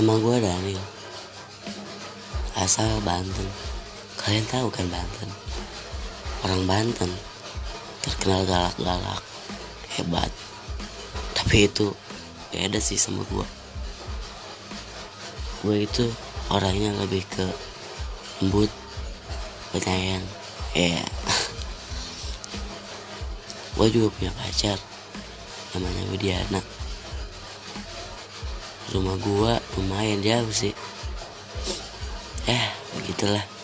Nama gue Daniel Asal Banten. Kalian tahu kan Banten? Orang Banten Terkenal galak-galak Hebat. Tapi itu beda sih sama gue Gue itu orangnya lebih ke Lembut Penyayang. Ya yeah. Gue juga punya pacar Namanya Widiana rumah gua lumayan jauh sih. Eh begitulah